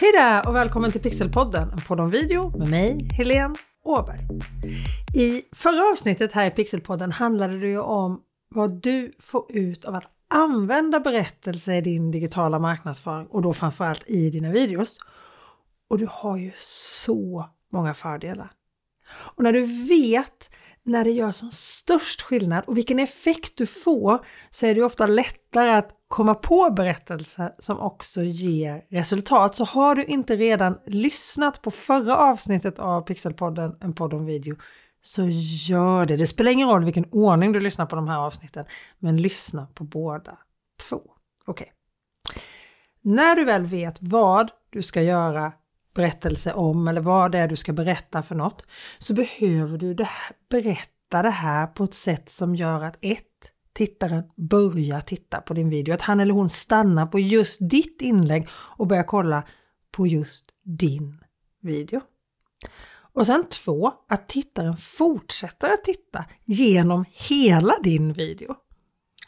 Hej där och välkommen till Pixelpodden, en podd om video med mig, Helene Åberg. I förra avsnittet här i Pixelpodden handlade det ju om vad du får ut av att använda berättelser i din digitala marknadsföring och då framförallt i dina videos. Och du har ju så många fördelar. Och när du vet när det gör som störst skillnad och vilken effekt du får så är det ofta lättare att komma på berättelser som också ger resultat. Så har du inte redan lyssnat på förra avsnittet av Pixelpodden, en podd om video, så gör det. Det spelar ingen roll vilken ordning du lyssnar på de här avsnitten, men lyssna på båda två. Okej. Okay. När du väl vet vad du ska göra berättelse om eller vad det är du ska berätta för något så behöver du det berätta det här på ett sätt som gör att ett tittaren börjar titta på din video, att han eller hon stannar på just ditt inlägg och börjar kolla på just din video. Och sen två, att tittaren fortsätter att titta genom hela din video.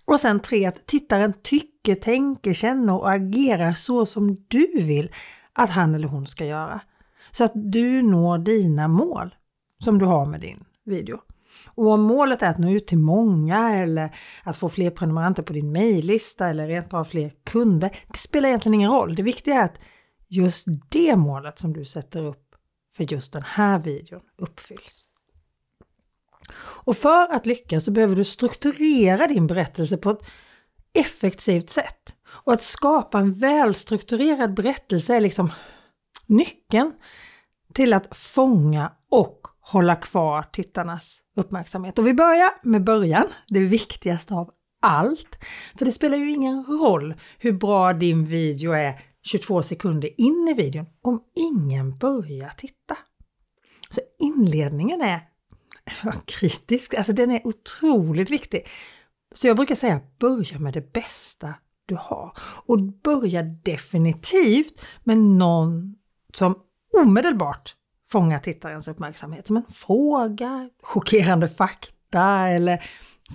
Och sen tre, att tittaren tycker, tänker, känner och agerar så som du vill att han eller hon ska göra. Så att du når dina mål som du har med din video. Och om målet är att nå ut till många eller att få fler prenumeranter på din mejllista eller rent av fler kunder, det spelar egentligen ingen roll. Det viktiga är att just det målet som du sätter upp för just den här videon uppfylls. Och för att lyckas så behöver du strukturera din berättelse på ett effektivt sätt. Och att skapa en välstrukturerad berättelse är liksom nyckeln till att fånga och hålla kvar tittarnas uppmärksamhet. Och vi börjar med början, det viktigaste av allt. För det spelar ju ingen roll hur bra din video är 22 sekunder in i videon om ingen börjar titta. Så inledningen är kritisk, alltså den är otroligt viktig. Så jag brukar säga börja med det bästa du har och börja definitivt med någon som omedelbart fångar tittarens uppmärksamhet som en fråga, chockerande fakta eller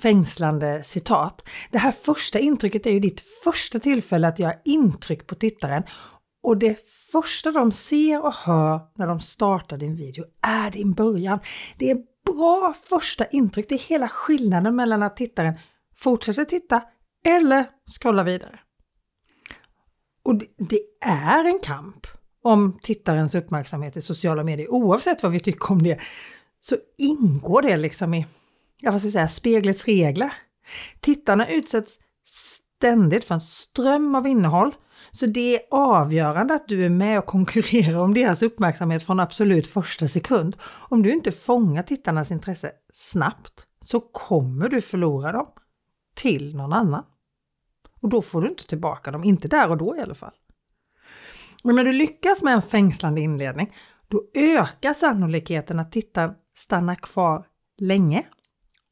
fängslande citat. Det här första intrycket är ju ditt första tillfälle att göra intryck på tittaren och det första de ser och hör när de startar din video är din början. Det är bra första intryck, det är hela skillnaden mellan att tittaren fortsätter titta eller scrolla vidare. Och det, det är en kamp om tittarens uppmärksamhet i sociala medier, oavsett vad vi tycker om det, så ingår det liksom i, ja vad ska vi säga, speglets regler. Tittarna utsätts ständigt för en ström av innehåll, så det är avgörande att du är med och konkurrerar om deras uppmärksamhet från absolut första sekund. Om du inte fångar tittarnas intresse snabbt så kommer du förlora dem till någon annan. Och då får du inte tillbaka dem, inte där och då i alla fall. Men när du lyckas med en fängslande inledning, då ökar sannolikheten att tittaren stannar kvar länge.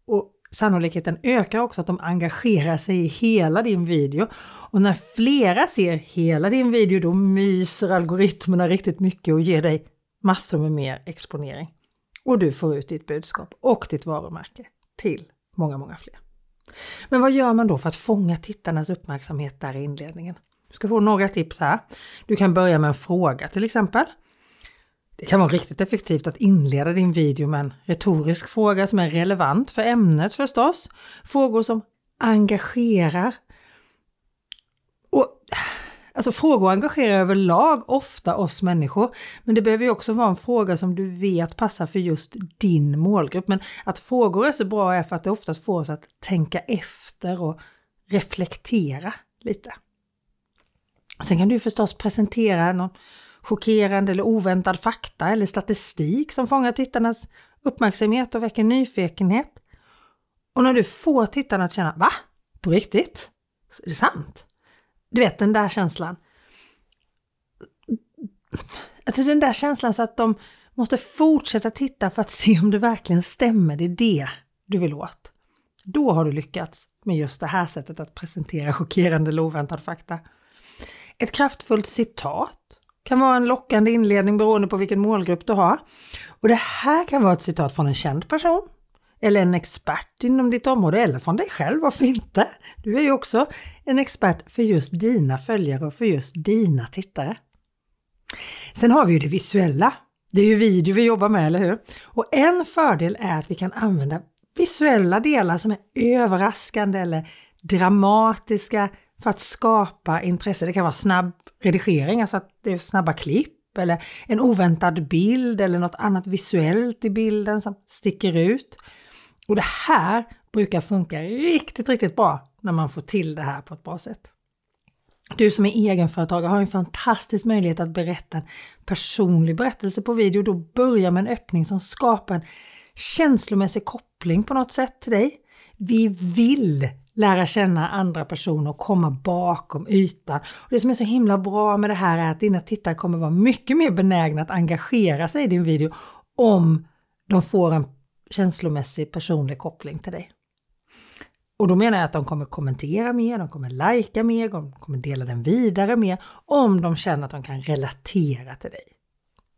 Och sannolikheten ökar också att de engagerar sig i hela din video. Och när flera ser hela din video, då myser algoritmerna riktigt mycket och ger dig massor med mer exponering. Och du får ut ditt budskap och ditt varumärke till många, många fler. Men vad gör man då för att fånga tittarnas uppmärksamhet där i inledningen? Du ska få några tips här. Du kan börja med en fråga till exempel. Det kan vara riktigt effektivt att inleda din video med en retorisk fråga som är relevant för ämnet förstås. Frågor som engagerar. Och Alltså frågor engagerar överlag ofta oss människor, men det behöver ju också vara en fråga som du vet passar för just din målgrupp. Men att frågor är så bra är för att det oftast får oss att tänka efter och reflektera lite. Sen kan du förstås presentera någon chockerande eller oväntad fakta eller statistik som fångar tittarnas uppmärksamhet och väcker nyfikenhet. Och när du får tittarna att känna Va? På riktigt? Är det sant? Du vet den där känslan. Alltså den där känslan så att de måste fortsätta titta för att se om det verkligen stämmer. Det är det du vill åt. Då har du lyckats med just det här sättet att presentera chockerande eller oväntad fakta. Ett kraftfullt citat kan vara en lockande inledning beroende på vilken målgrupp du har. Och det här kan vara ett citat från en känd person eller en expert inom ditt område eller från dig själv, varför inte? Du är ju också en expert för just dina följare och för just dina tittare. Sen har vi ju det visuella. Det är ju video vi jobbar med, eller hur? Och en fördel är att vi kan använda visuella delar som är överraskande eller dramatiska för att skapa intresse. Det kan vara snabb redigering, alltså att det är snabba klipp eller en oväntad bild eller något annat visuellt i bilden som sticker ut. Och det här brukar funka riktigt, riktigt bra när man får till det här på ett bra sätt. Du som är egenföretagare har en fantastisk möjlighet att berätta en personlig berättelse på video. Då börjar med en öppning som skapar en känslomässig koppling på något sätt till dig. Vi vill lära känna andra personer och komma bakom ytan. Och det som är så himla bra med det här är att dina tittare kommer vara mycket mer benägna att engagera sig i din video om de får en känslomässig personlig koppling till dig. Och då menar jag att de kommer kommentera mer, de kommer lajka mer, de kommer dela den vidare mer om de känner att de kan relatera till dig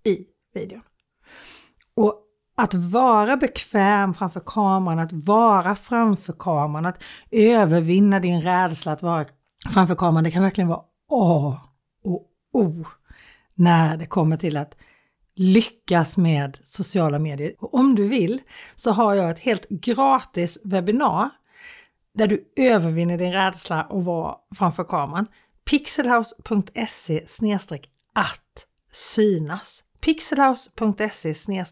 i videon. Och att vara bekväm framför kameran, att vara framför kameran, att övervinna din rädsla att vara framför kameran, det kan verkligen vara A och O när det kommer till att lyckas med sociala medier. Och om du vill så har jag ett helt gratis webbinar där du övervinner din rädsla att vara framför kameran. pixelhouse.se att synas. pixelhouse.se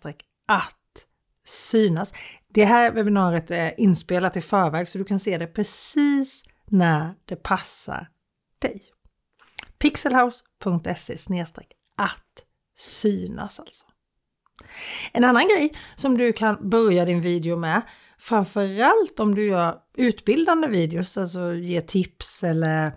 att synas. Det här webbinariet är inspelat i förväg så du kan se det precis när det passar dig. pixelhouse.se att synas alltså. En annan grej som du kan börja din video med, framförallt om du gör utbildande videos, alltså ger tips eller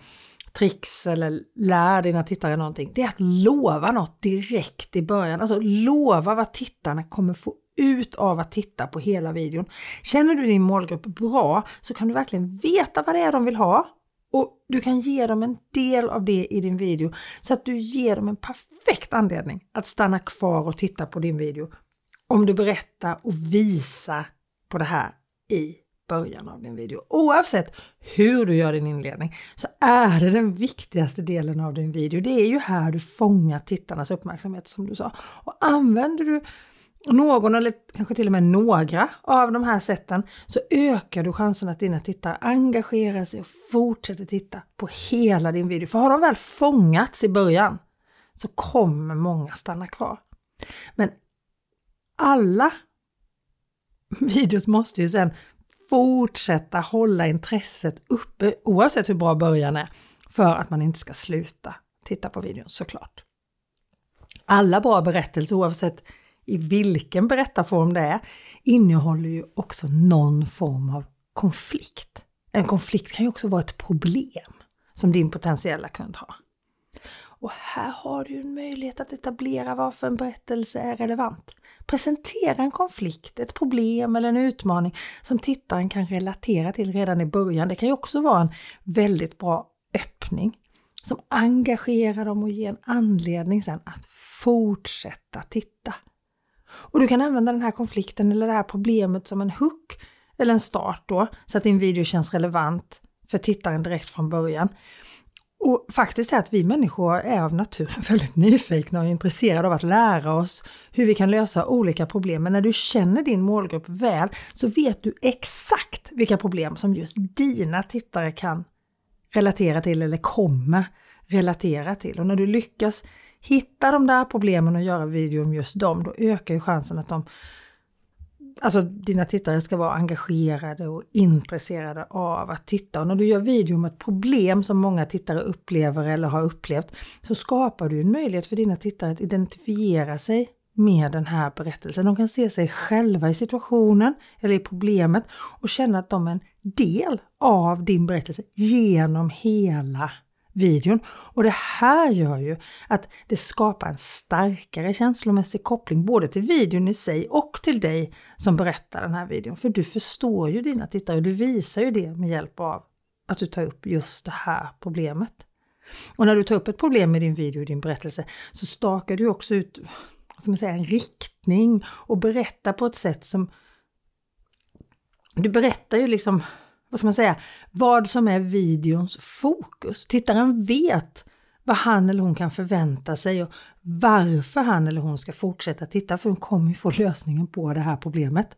tricks eller lär dina tittare någonting, det är att lova något direkt i början. Alltså lova vad tittarna kommer få ut av att titta på hela videon. Känner du din målgrupp bra så kan du verkligen veta vad det är de vill ha och du kan ge dem en del av det i din video så att du ger dem en perfekt anledning att stanna kvar och titta på din video. Om du berättar och visar på det här i början av din video. Oavsett hur du gör din inledning så är det den viktigaste delen av din video. Det är ju här du fångar tittarnas uppmärksamhet som du sa. Och använder du någon eller kanske till och med några av de här sätten så ökar du chansen att dina tittare engagerar sig och fortsätter titta på hela din video. För har de väl fångats i början så kommer många stanna kvar. Men alla videos måste ju sen fortsätta hålla intresset uppe oavsett hur bra början är för att man inte ska sluta titta på videon såklart. Alla bra berättelser oavsett i vilken berättarform det är, innehåller ju också någon form av konflikt. En konflikt kan ju också vara ett problem som din potentiella kund har. Och här har du en möjlighet att etablera varför en berättelse är relevant. Presentera en konflikt, ett problem eller en utmaning som tittaren kan relatera till redan i början. Det kan ju också vara en väldigt bra öppning som engagerar dem och ger en anledning sen att fortsätta titta. Och du kan använda den här konflikten eller det här problemet som en hook eller en start då, så att din video känns relevant för tittaren direkt från början. Och faktiskt är att vi människor är av naturen väldigt nyfikna och intresserade av att lära oss hur vi kan lösa olika problem. Men när du känner din målgrupp väl så vet du exakt vilka problem som just dina tittare kan relatera till eller kommer relatera till. Och när du lyckas hitta de där problemen och göra video om just dem, då ökar ju chansen att de Alltså dina tittare ska vara engagerade och intresserade av att titta. Och när du gör video om ett problem som många tittare upplever eller har upplevt så skapar du en möjlighet för dina tittare att identifiera sig med den här berättelsen. De kan se sig själva i situationen eller i problemet och känna att de är en del av din berättelse genom hela videon. Och det här gör ju att det skapar en starkare känslomässig koppling både till videon i sig och till dig som berättar den här videon. För du förstår ju dina tittare och du visar ju det med hjälp av att du tar upp just det här problemet. Och när du tar upp ett problem i din video, i din berättelse, så stakar du också ut som säga, en riktning och berättar på ett sätt som... Du berättar ju liksom vad ska man säga, vad som är videons fokus. Tittaren vet vad han eller hon kan förvänta sig och varför han eller hon ska fortsätta titta för hon kommer ju få lösningen på det här problemet.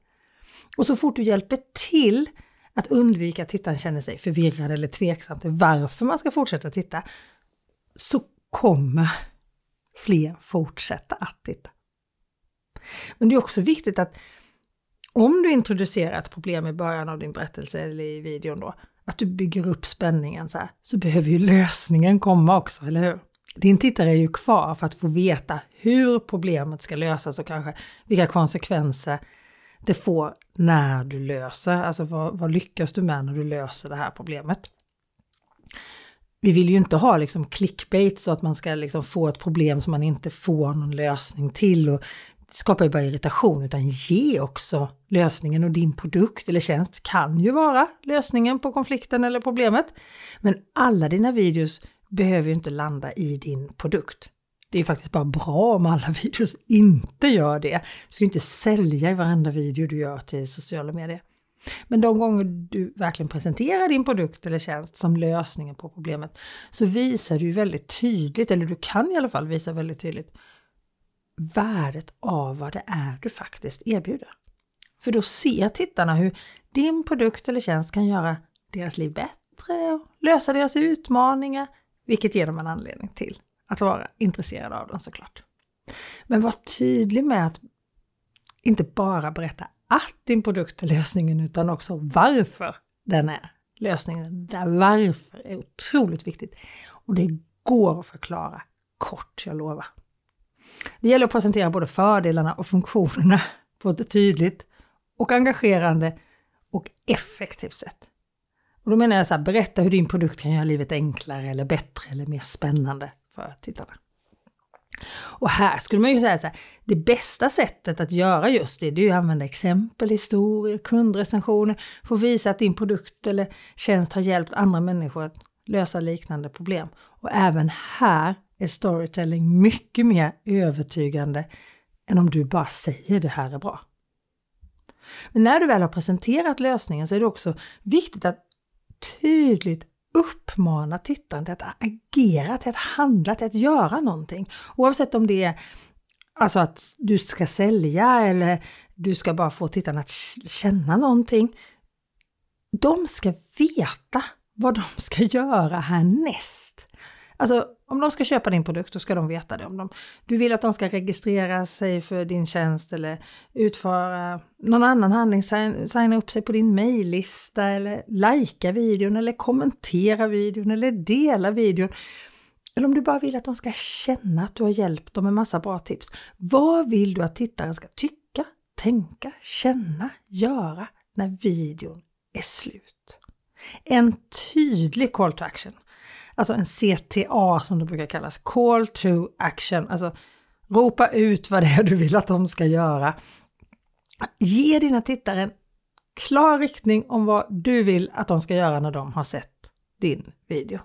Och så fort du hjälper till att undvika att tittaren känner sig förvirrad eller tveksam till varför man ska fortsätta titta, så kommer fler fortsätta att titta. Men det är också viktigt att om du introducerar ett problem i början av din berättelse eller i videon då, att du bygger upp spänningen så här, så behöver ju lösningen komma också, eller hur? Din tittare är ju kvar för att få veta hur problemet ska lösas och kanske vilka konsekvenser det får när du löser, alltså vad, vad lyckas du med när du löser det här problemet? Vi vill ju inte ha liksom clickbait så att man ska liksom få ett problem som man inte får någon lösning till och skapar ju bara irritation utan ge också lösningen och din produkt eller tjänst kan ju vara lösningen på konflikten eller problemet. Men alla dina videos behöver ju inte landa i din produkt. Det är faktiskt bara bra om alla videos inte gör det. Du ska inte sälja i varenda video du gör till sociala medier. Men de gånger du verkligen presenterar din produkt eller tjänst som lösningen på problemet så visar du väldigt tydligt, eller du kan i alla fall visa väldigt tydligt, värdet av vad det är du faktiskt erbjuder. För då ser tittarna hur din produkt eller tjänst kan göra deras liv bättre och lösa deras utmaningar, vilket ger dem en anledning till att vara intresserade av den såklart. Men var tydlig med att inte bara berätta att din produkt är lösningen utan också varför den är lösningen. Där varför är otroligt viktigt och det går att förklara kort, jag lovar. Det gäller att presentera både fördelarna och funktionerna på ett tydligt och engagerande och effektivt sätt. Och då menar jag så här, berätta hur din produkt kan göra livet enklare eller bättre eller mer spännande för tittarna. Och här skulle man ju säga så här, det bästa sättet att göra just det, det är ju att använda exempel, historier, kundrecensioner, för att visa att din produkt eller tjänst har hjälpt andra människor att lösa liknande problem. Och även här är storytelling mycket mer övertygande än om du bara säger det här är bra. Men när du väl har presenterat lösningen så är det också viktigt att tydligt uppmana tittaren till att agera, till att handla, till att göra någonting. Oavsett om det är alltså att du ska sälja eller du ska bara få tittarna att känna någonting. De ska veta vad de ska göra härnäst. Alltså om de ska köpa din produkt så ska de veta det. Om de, du vill att de ska registrera sig för din tjänst eller utföra någon annan handling, signa upp sig på din mejllista eller lajka videon eller kommentera videon eller dela videon. Eller om du bara vill att de ska känna att du har hjälpt dem med massa bra tips. Vad vill du att tittaren ska tycka, tänka, känna, göra när videon är slut? En tydlig call to action Alltså en CTA som det brukar kallas, Call to Action. Alltså ropa ut vad det är du vill att de ska göra. Ge dina tittare en klar riktning om vad du vill att de ska göra när de har sett din video.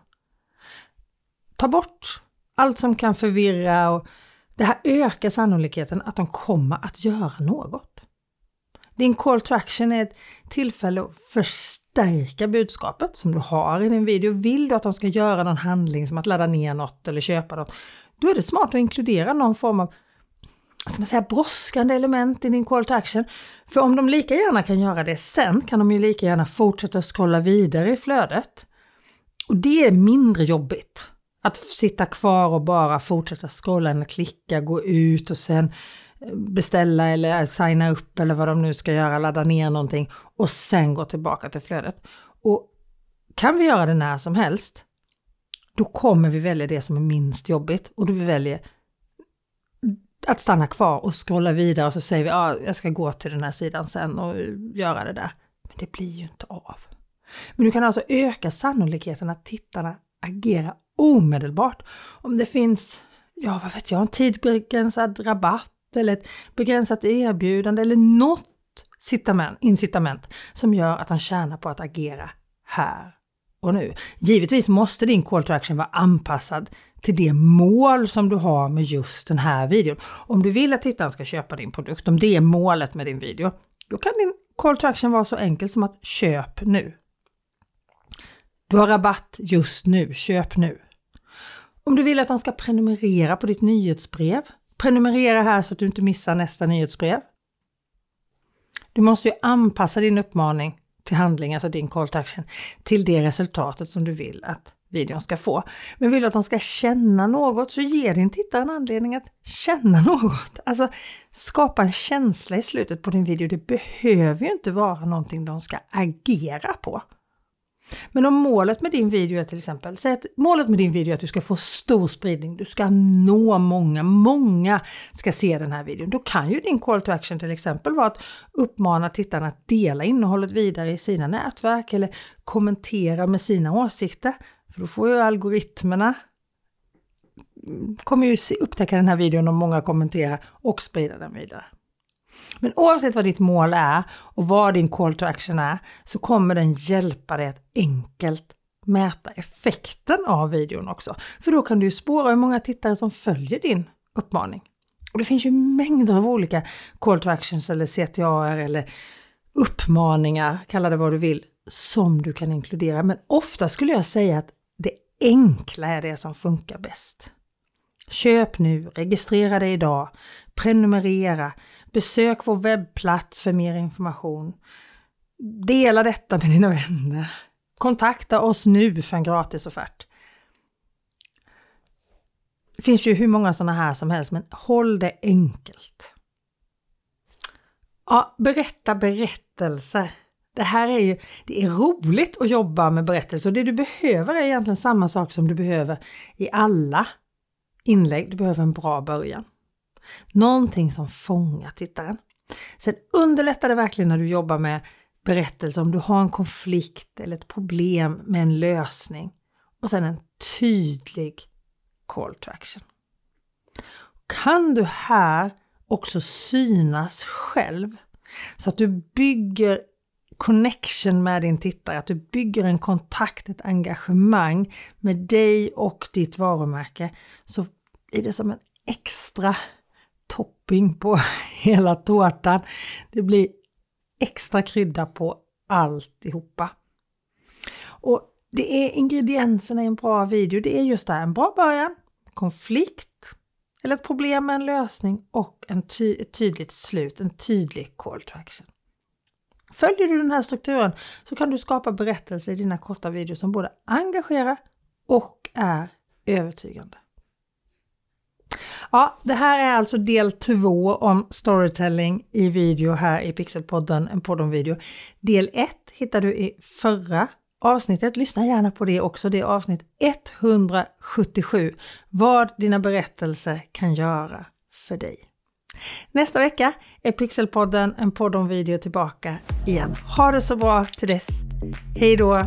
Ta bort allt som kan förvirra och det här ökar sannolikheten att de kommer att göra något. Din call to action är ett tillfälle att förstärka budskapet som du har i din video. Vill du att de ska göra någon handling som att ladda ner något eller köpa något, då är det smart att inkludera någon form av ska man säga, brådskande element i din call to action. För om de lika gärna kan göra det sen kan de ju lika gärna fortsätta scrolla vidare i flödet. Och det är mindre jobbigt. Att sitta kvar och bara fortsätta scrolla eller klicka, gå ut och sen beställa eller signa upp eller vad de nu ska göra, ladda ner någonting och sen gå tillbaka till flödet. Och kan vi göra det när som helst, då kommer vi välja det som är minst jobbigt och då vi väljer att stanna kvar och scrolla vidare och så säger vi att ah, jag ska gå till den här sidan sen och göra det där. Men det blir ju inte av. Men du kan alltså öka sannolikheten att tittarna agerar omedelbart. Om det finns, ja vad vet jag, en tidsbegränsad rabatt eller ett begränsat erbjudande eller något incitament som gör att han tjänar på att agera här och nu. Givetvis måste din call to action vara anpassad till det mål som du har med just den här videon. Om du vill att tittaren ska köpa din produkt, om det är målet med din video, då kan din call to action vara så enkel som att köp nu. Du har rabatt just nu, köp nu. Om du vill att de ska prenumerera på ditt nyhetsbrev, prenumerera här så att du inte missar nästa nyhetsbrev. Du måste ju anpassa din uppmaning till handling, alltså din call to action, till det resultatet som du vill att videon ska få. Men vill du att de ska känna något så ge din tittare en anledning att känna något. Alltså skapa en känsla i slutet på din video. Det behöver ju inte vara någonting de ska agera på. Men om målet med din video är till exempel, säg att målet med din video är att du ska få stor spridning, du ska nå många, många ska se den här videon. Då kan ju din call to action till exempel vara att uppmana tittarna att dela innehållet vidare i sina nätverk eller kommentera med sina åsikter. För då får ju algoritmerna kommer ju upptäcka den här videon om många kommenterar och sprida den vidare. Men oavsett vad ditt mål är och vad din call to action är så kommer den hjälpa dig att enkelt mäta effekten av videon också. För då kan du ju spåra hur många tittare som följer din uppmaning. Och det finns ju mängder av olika call to actions eller CTA eller uppmaningar, kalla det vad du vill, som du kan inkludera. Men ofta skulle jag säga att det enkla är det som funkar bäst. Köp nu, registrera dig idag, prenumerera, besök vår webbplats för mer information. Dela detta med dina vänner. Kontakta oss nu för en gratisoffert. Det finns ju hur många sådana här som helst, men håll det enkelt. Ja, berätta berättelser. Det här är ju, det är roligt att jobba med berättelser och det du behöver är egentligen samma sak som du behöver i alla inlägg. Du behöver en bra början. Någonting som fångar tittaren. Sen underlättar det verkligen när du jobbar med berättelser om du har en konflikt eller ett problem med en lösning. Och sen en tydlig call to action. Kan du här också synas själv så att du bygger connection med din tittare, att du bygger en kontakt, ett engagemang med dig och ditt varumärke så är det som en extra topping på hela tårtan. Det blir extra krydda på alltihopa. Och det är ingredienserna i en bra video. Det är just det här, en bra början, konflikt eller ett problem med en lösning och en ty ett tydligt slut, en tydlig call to action. Följer du den här strukturen så kan du skapa berättelser i dina korta videos som både engagerar och är övertygande. Ja, det här är alltså del två om storytelling i video här i Pixelpodden, en podd om video. Del 1 hittar du i förra avsnittet. Lyssna gärna på det också. Det är avsnitt 177. Vad dina berättelser kan göra för dig. Nästa vecka är Pixelpodden, en podd om video, tillbaka igen. Ha det så bra till dess. Hej då!